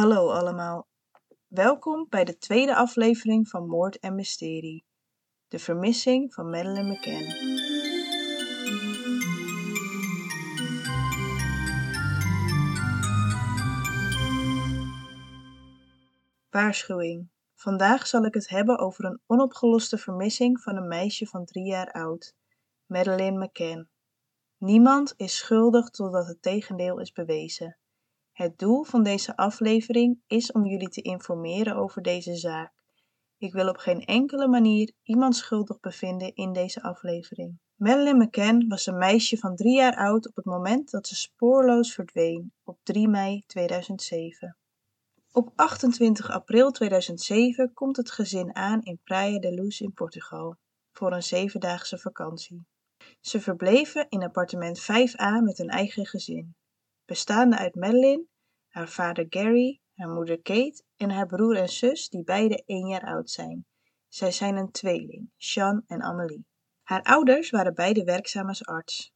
Hallo allemaal. Welkom bij de tweede aflevering van Moord en Mysterie. De vermissing van Madeleine McCann. Waarschuwing. Vandaag zal ik het hebben over een onopgeloste vermissing van een meisje van drie jaar oud, Madeleine McCann. Niemand is schuldig totdat het tegendeel is bewezen. Het doel van deze aflevering is om jullie te informeren over deze zaak. Ik wil op geen enkele manier iemand schuldig bevinden in deze aflevering. Madeleine McCann was een meisje van drie jaar oud op het moment dat ze spoorloos verdween op 3 mei 2007. Op 28 april 2007 komt het gezin aan in Praia de Luz in Portugal voor een zevendaagse vakantie. Ze verbleven in appartement 5a met hun eigen gezin, bestaande uit Madeleine, haar vader Gary, haar moeder Kate en haar broer en zus die beide één jaar oud zijn. Zij zijn een tweeling, Sean en Amelie. Haar ouders waren beide werkzaam als arts.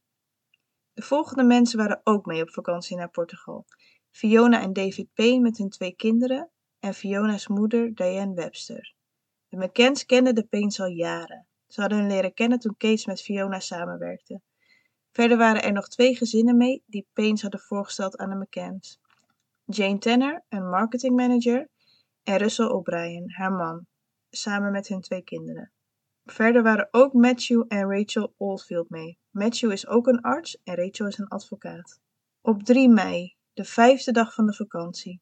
De volgende mensen waren ook mee op vakantie naar Portugal. Fiona en David Payne met hun twee kinderen en Fiona's moeder Diane Webster. De McCanns kenden de Paynes al jaren. Ze hadden hun leren kennen toen Kees met Fiona samenwerkte. Verder waren er nog twee gezinnen mee die Paynes hadden voorgesteld aan de McCanns. Jane Tanner, een marketingmanager, en Russell O'Brien, haar man, samen met hun twee kinderen. Verder waren ook Matthew en Rachel Oldfield mee. Matthew is ook een arts en Rachel is een advocaat. Op 3 mei, de vijfde dag van de vakantie,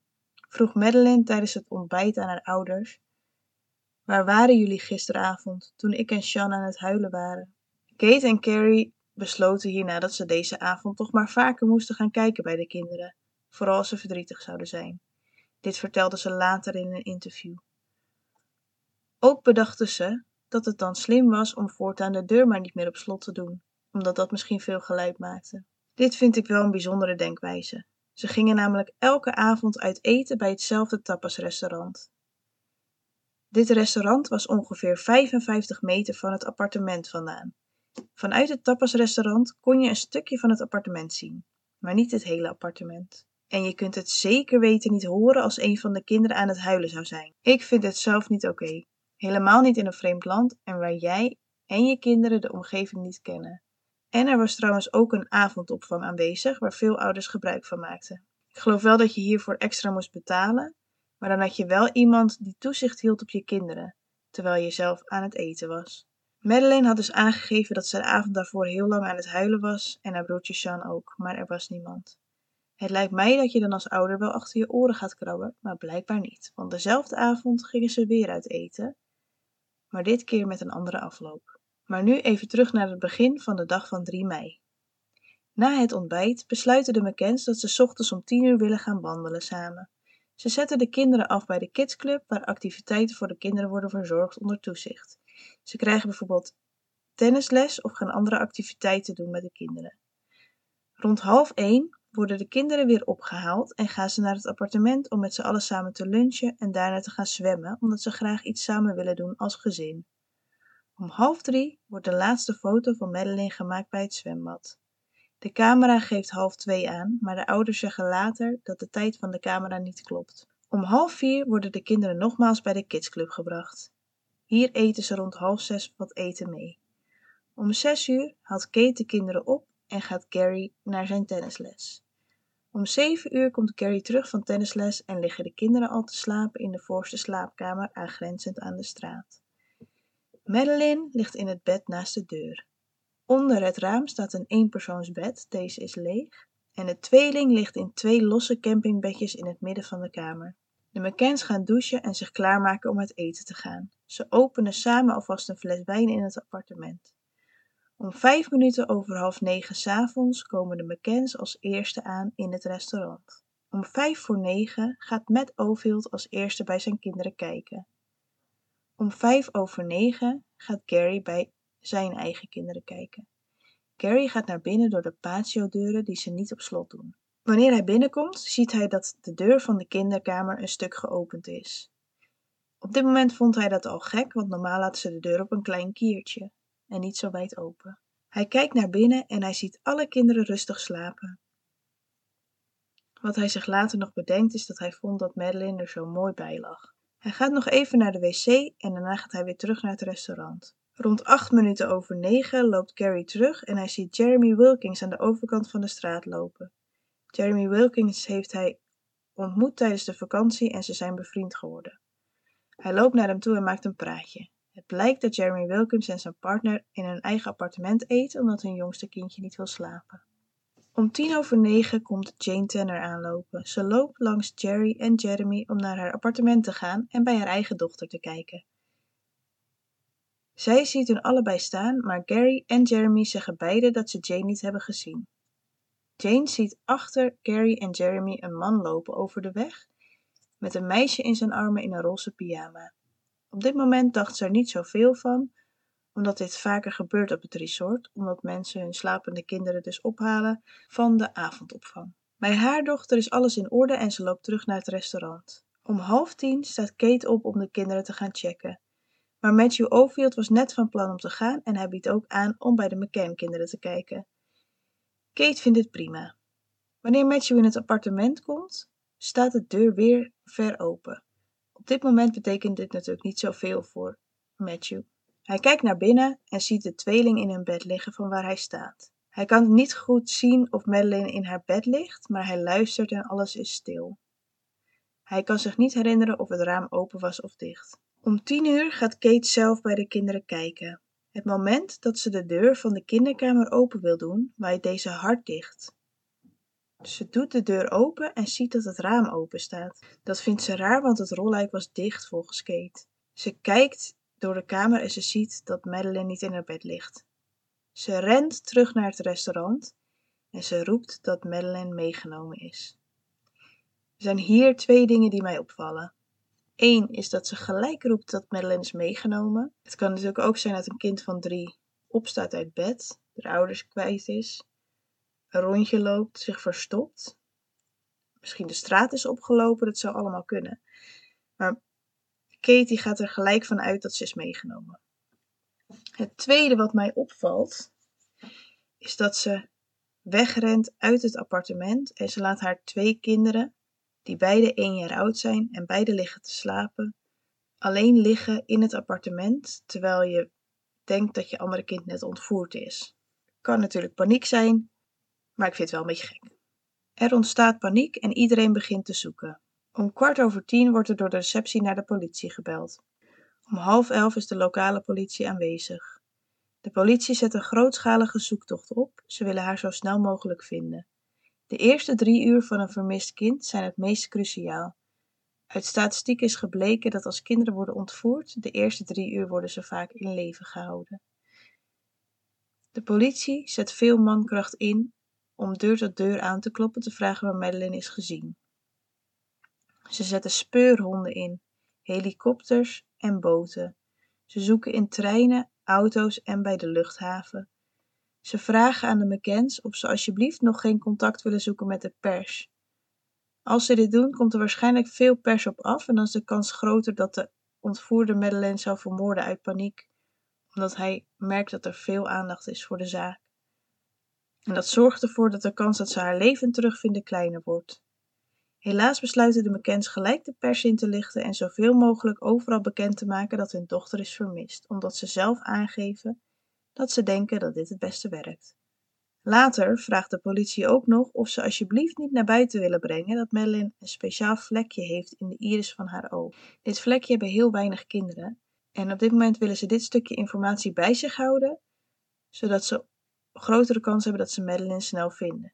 vroeg Madeleine tijdens het ontbijt aan haar ouders Waar waren jullie gisteravond, toen ik en Sean aan het huilen waren? Kate en Carrie besloten hierna dat ze deze avond toch maar vaker moesten gaan kijken bij de kinderen, vooral als ze verdrietig zouden zijn. Dit vertelden ze later in een interview. Ook bedachten ze dat het dan slim was om voortaan de deur maar niet meer op slot te doen, omdat dat misschien veel geluid maakte. Dit vind ik wel een bijzondere denkwijze. Ze gingen namelijk elke avond uit eten bij hetzelfde tapasrestaurant. Dit restaurant was ongeveer 55 meter van het appartement vandaan. Vanuit het tapasrestaurant kon je een stukje van het appartement zien, maar niet het hele appartement. En je kunt het zeker weten niet horen als een van de kinderen aan het huilen zou zijn. Ik vind het zelf niet oké. Helemaal niet in een vreemd land en waar jij en je kinderen de omgeving niet kennen. En er was trouwens ook een avondopvang aanwezig waar veel ouders gebruik van maakten. Ik geloof wel dat je hiervoor extra moest betalen, maar dan had je wel iemand die toezicht hield op je kinderen, terwijl je zelf aan het eten was. Madeleine had dus aangegeven dat ze de avond daarvoor heel lang aan het huilen was en haar broertje Sean ook, maar er was niemand. Het lijkt mij dat je dan als ouder wel achter je oren gaat krabben, maar blijkbaar niet, want dezelfde avond gingen ze weer uit eten, maar dit keer met een andere afloop. Maar nu even terug naar het begin van de dag van 3 mei. Na het ontbijt besluiten de McCanns dat ze ochtends om 10 uur willen gaan wandelen samen. Ze zetten de kinderen af bij de kidsclub, waar activiteiten voor de kinderen worden verzorgd onder toezicht. Ze krijgen bijvoorbeeld tennisles of gaan andere activiteiten doen met de kinderen. Rond half één worden de kinderen weer opgehaald en gaan ze naar het appartement om met z'n allen samen te lunchen en daarna te gaan zwemmen, omdat ze graag iets samen willen doen als gezin. Om half drie wordt de laatste foto van Madeleine gemaakt bij het zwembad. De camera geeft half twee aan, maar de ouders zeggen later dat de tijd van de camera niet klopt. Om half vier worden de kinderen nogmaals bij de kidsclub gebracht. Hier eten ze rond half zes wat eten mee. Om zes uur haalt Kate de kinderen op en gaat Gary naar zijn tennisles. Om zeven uur komt Gary terug van tennisles en liggen de kinderen al te slapen in de voorste slaapkamer aangrenzend aan de straat. Madeline ligt in het bed naast de deur. Onder het raam staat een eenpersoonsbed, deze is leeg, en de tweeling ligt in twee losse campingbedjes in het midden van de kamer. De McCanns gaan douchen en zich klaarmaken om uit eten te gaan. Ze openen samen alvast een fles wijn in het appartement. Om vijf minuten over half negen s'avonds komen de McCanns als eerste aan in het restaurant. Om vijf voor negen gaat Matt Ovild als eerste bij zijn kinderen kijken. Om vijf over negen gaat Gary bij zijn eigen kinderen kijken. Gary gaat naar binnen door de patio-deuren die ze niet op slot doen. Wanneer hij binnenkomt, ziet hij dat de deur van de kinderkamer een stuk geopend is. Op dit moment vond hij dat al gek, want normaal laten ze de deur op een klein kiertje en niet zo wijd open. Hij kijkt naar binnen en hij ziet alle kinderen rustig slapen. Wat hij zich later nog bedenkt is dat hij vond dat Madeline er zo mooi bij lag. Hij gaat nog even naar de wc en daarna gaat hij weer terug naar het restaurant. Rond acht minuten over negen loopt Gary terug en hij ziet Jeremy Wilkins aan de overkant van de straat lopen. Jeremy Wilkins heeft hij ontmoet tijdens de vakantie en ze zijn bevriend geworden. Hij loopt naar hem toe en maakt een praatje. Het blijkt dat Jeremy Wilkins en zijn partner in hun eigen appartement eten omdat hun jongste kindje niet wil slapen. Om tien over negen komt Jane Tanner aanlopen. Ze loopt langs Jerry en Jeremy om naar haar appartement te gaan en bij haar eigen dochter te kijken. Zij ziet hun allebei staan, maar Gary en Jeremy zeggen beide dat ze Jane niet hebben gezien. Jane ziet achter Gary en Jeremy een man lopen over de weg met een meisje in zijn armen in een roze pyjama. Op dit moment dacht ze er niet zoveel van, omdat dit vaker gebeurt op het resort, omdat mensen hun slapende kinderen dus ophalen van de avondopvang. Bij haar dochter is alles in orde en ze loopt terug naar het restaurant. Om half tien staat Kate op om de kinderen te gaan checken. Maar Matthew Ofield was net van plan om te gaan en hij biedt ook aan om bij de McCann-kinderen te kijken. Kate vindt het prima. Wanneer Matthew in het appartement komt, staat de deur weer ver open. Op dit moment betekent dit natuurlijk niet zoveel voor Matthew. Hij kijkt naar binnen en ziet de tweeling in hun bed liggen van waar hij staat. Hij kan niet goed zien of Madeline in haar bed ligt, maar hij luistert en alles is stil. Hij kan zich niet herinneren of het raam open was of dicht. Om tien uur gaat Kate zelf bij de kinderen kijken. Het moment dat ze de deur van de kinderkamer open wil doen, waait deze hard dicht. Ze doet de deur open en ziet dat het raam open staat. Dat vindt ze raar, want het rolluik was dicht volgens Kate. Ze kijkt door de kamer en ze ziet dat Madeline niet in haar bed ligt. Ze rent terug naar het restaurant en ze roept dat Madeline meegenomen is. Er zijn hier twee dingen die mij opvallen. Eén is dat ze gelijk roept dat Madeline is meegenomen. Het kan natuurlijk ook zijn dat een kind van drie opstaat uit bed, de ouders kwijt is, een rondje loopt, zich verstopt. Misschien de straat is opgelopen, dat zou allemaal kunnen. Maar Katie gaat er gelijk van uit dat ze is meegenomen. Het tweede wat mij opvalt, is dat ze wegrent uit het appartement en ze laat haar twee kinderen, die beide één jaar oud zijn en beide liggen te slapen, alleen liggen in het appartement terwijl je denkt dat je andere kind net ontvoerd is. Kan natuurlijk paniek zijn, maar ik vind het wel een beetje gek. Er ontstaat paniek en iedereen begint te zoeken. Om kwart over tien wordt er door de receptie naar de politie gebeld. Om half elf is de lokale politie aanwezig. De politie zet een grootschalige zoektocht op. Ze willen haar zo snel mogelijk vinden. De eerste drie uur van een vermist kind zijn het meest cruciaal. Uit statistiek is gebleken dat als kinderen worden ontvoerd, de eerste drie uur worden ze vaak in leven gehouden. De politie zet veel mankracht in om deur tot deur aan te kloppen te vragen waar Madeline is gezien. Ze zetten speurhonden in, helikopters en boten. Ze zoeken in treinen, auto's en bij de luchthaven. Ze vragen aan de McCanns of ze alsjeblieft nog geen contact willen zoeken met de pers. Als ze dit doen, komt er waarschijnlijk veel pers op af en dan is de kans groter dat de ontvoerde Madeleine zou vermoorden uit paniek, omdat hij merkt dat er veel aandacht is voor de zaak. En dat zorgt ervoor dat de kans dat ze haar leven terugvinden kleiner wordt. Helaas besluiten de McCanns gelijk de pers in te lichten en zoveel mogelijk overal bekend te maken dat hun dochter is vermist, omdat ze zelf aangeven dat ze denken dat dit het beste werkt. Later vraagt de politie ook nog of ze alsjeblieft niet naar buiten willen brengen dat Madeline een speciaal vlekje heeft in de iris van haar oog. Dit vlekje hebben heel weinig kinderen en op dit moment willen ze dit stukje informatie bij zich houden, zodat ze grotere kans hebben dat ze Madeline snel vinden.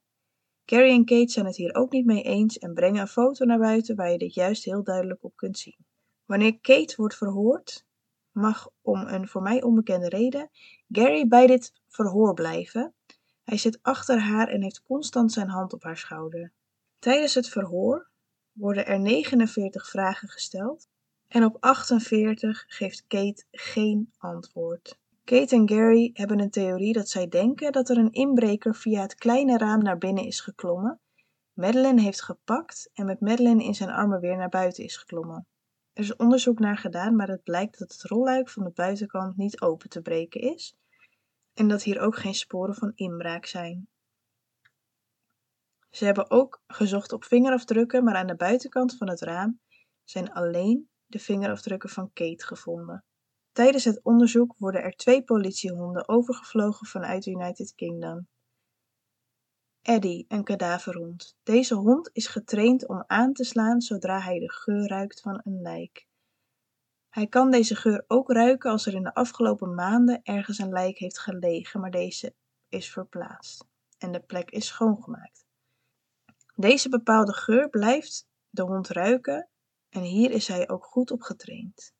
Carrie en Kate zijn het hier ook niet mee eens en brengen een foto naar buiten waar je dit juist heel duidelijk op kunt zien. Wanneer Kate wordt verhoord, mag om een voor mij onbekende reden Gary bij dit verhoor blijven. Hij zit achter haar en heeft constant zijn hand op haar schouder. Tijdens het verhoor worden er 49 vragen gesteld en op 48 geeft Kate geen antwoord. Kate en Gary hebben een theorie dat zij denken dat er een inbreker via het kleine raam naar binnen is geklommen, Madeline heeft gepakt en met Madeline in zijn armen weer naar buiten is geklommen. Er is onderzoek naar gedaan, maar het blijkt dat het rolluik van de buitenkant niet open te breken is en dat hier ook geen sporen van inbraak zijn. Ze hebben ook gezocht op vingerafdrukken, maar aan de buitenkant van het raam zijn alleen de vingerafdrukken van Kate gevonden. Tijdens het onderzoek worden er twee politiehonden overgevlogen vanuit de United Kingdom. Eddie, een kadaverhond. Deze hond is getraind om aan te slaan zodra hij de geur ruikt van een lijk. Hij kan deze geur ook ruiken als er in de afgelopen maanden ergens een lijk heeft gelegen, maar deze is verplaatst en de plek is schoongemaakt. Deze bepaalde geur blijft de hond ruiken en hier is hij ook goed op getraind.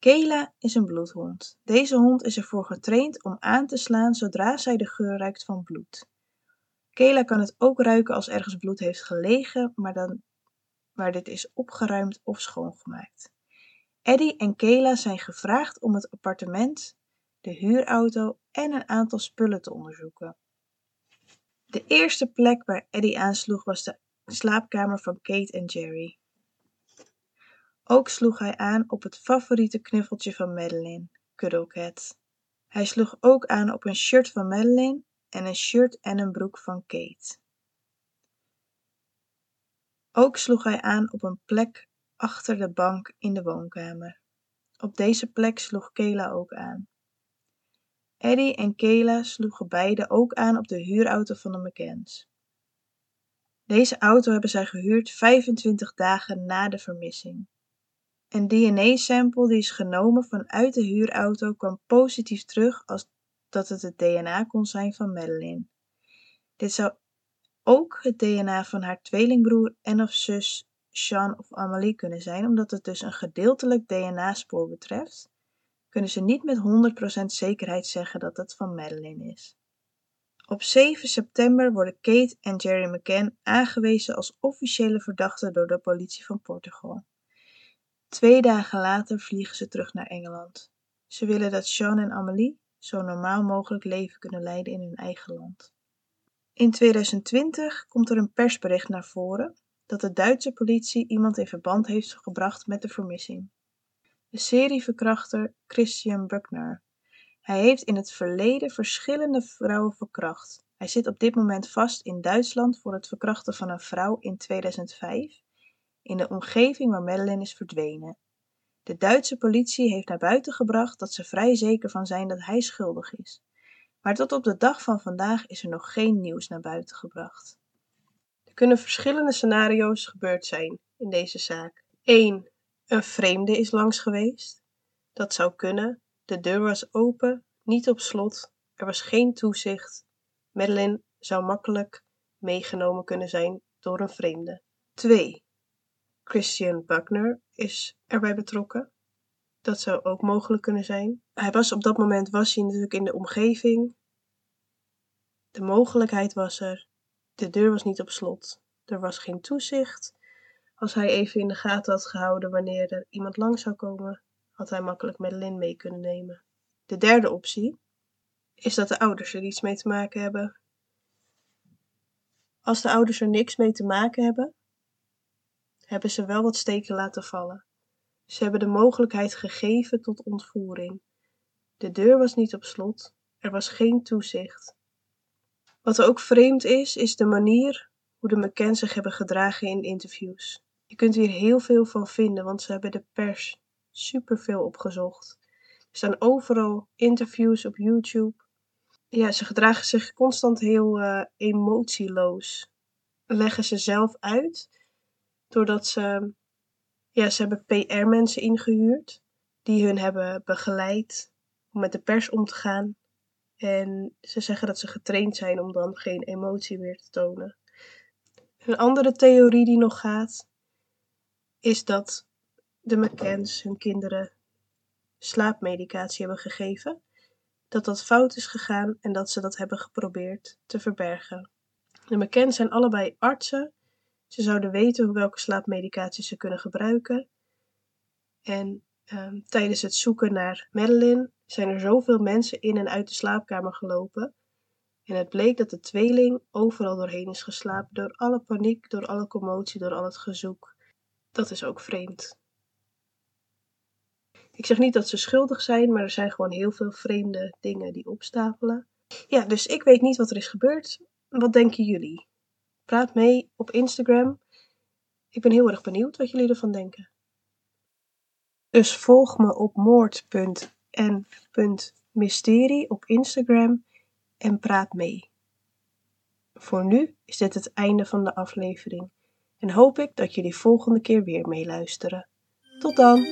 Kela is een bloedhond. Deze hond is ervoor getraind om aan te slaan zodra zij de geur ruikt van bloed. Kela kan het ook ruiken als ergens bloed heeft gelegen, maar dan waar dit is opgeruimd of schoongemaakt. Eddie en Kela zijn gevraagd om het appartement, de huurauto en een aantal spullen te onderzoeken. De eerste plek waar Eddie aansloeg was de slaapkamer van Kate en Jerry. Ook sloeg hij aan op het favoriete knuffeltje van Madeline, Cuddlecat. Hij sloeg ook aan op een shirt van Madeline en een shirt en een broek van Kate. Ook sloeg hij aan op een plek achter de bank in de woonkamer. Op deze plek sloeg Kela ook aan. Eddie en Kela sloegen beide ook aan op de huurauto van de McCanns. Deze auto hebben zij gehuurd 25 dagen na de vermissing. Een DNA-sample die is genomen vanuit de huurauto kwam positief terug als dat het het DNA kon zijn van Madeline. Dit zou ook het DNA van haar tweelingbroer en of zus Sean of Amelie kunnen zijn, omdat het dus een gedeeltelijk DNA-spoor betreft, kunnen ze niet met 100% zekerheid zeggen dat het van Madeline is. Op 7 september worden Kate en Jerry McCann aangewezen als officiële verdachten door de politie van Portugal. Twee dagen later vliegen ze terug naar Engeland. Ze willen dat Sean en Amelie zo normaal mogelijk leven kunnen leiden in hun eigen land. In 2020 komt er een persbericht naar voren dat de Duitse politie iemand in verband heeft gebracht met de vermissing. De serieverkrachter Christian Buckner. Hij heeft in het verleden verschillende vrouwen verkracht. Hij zit op dit moment vast in Duitsland voor het verkrachten van een vrouw in 2005 in de omgeving waar Madeleine is verdwenen. De Duitse politie heeft naar buiten gebracht dat ze vrij zeker van zijn dat hij schuldig is. Maar tot op de dag van vandaag is er nog geen nieuws naar buiten gebracht. Er kunnen verschillende scenario's gebeurd zijn in deze zaak. 1. Een vreemde is langs geweest. Dat zou kunnen. De deur was open, niet op slot. Er was geen toezicht. Madeleine zou makkelijk meegenomen kunnen zijn door een vreemde. 2. Christian Buckner is erbij betrokken. Dat zou ook mogelijk kunnen zijn. Hij was op dat moment was hij natuurlijk in de omgeving. De mogelijkheid was er. De deur was niet op slot. Er was geen toezicht. Als hij even in de gaten had gehouden wanneer er iemand lang zou komen, had hij makkelijk Madeline mee kunnen nemen. De derde optie is dat de ouders er iets mee te maken hebben. Als de ouders er niks mee te maken hebben, hebben ze wel wat steken laten vallen. Ze hebben de mogelijkheid gegeven tot ontvoering. De deur was niet op slot, er was geen toezicht. Wat ook vreemd is, is de manier hoe de McCann zich hebben gedragen in interviews. Je kunt hier heel veel van vinden, want ze hebben de pers superveel opgezocht. Er staan overal interviews op YouTube. Ja, ze gedragen zich constant heel uh, emotieloos. Leggen ze zelf uit doordat ze, ja, ze hebben PR-mensen ingehuurd die hun hebben begeleid om met de pers om te gaan. En ze zeggen dat ze getraind zijn om dan geen emotie meer te tonen. Een andere theorie die nog gaat, is dat de McCanns hun kinderen slaapmedicatie hebben gegeven. Dat dat fout is gegaan en dat ze dat hebben geprobeerd te verbergen. De McCanns zijn allebei artsen ze zouden weten welke slaapmedicatie ze kunnen gebruiken. En ehm, tijdens het zoeken naar Madeline zijn er zoveel mensen in en uit de slaapkamer gelopen. En het bleek dat de tweeling overal doorheen is geslapen, door alle paniek, door alle commotie, door al het gezoek. Dat is ook vreemd. Ik zeg niet dat ze schuldig zijn, maar er zijn gewoon heel veel vreemde dingen die opstapelen. Ja, dus ik weet niet wat er is gebeurd. wat denken jullie? Praat mee op Instagram. Ik ben heel erg benieuwd wat jullie ervan denken. Dus volg me op moord.en.mysterie op Instagram en praat mee. Voor nu is dit het einde van de aflevering en hoop ik dat jullie volgende keer weer meeluisteren. Tot dan!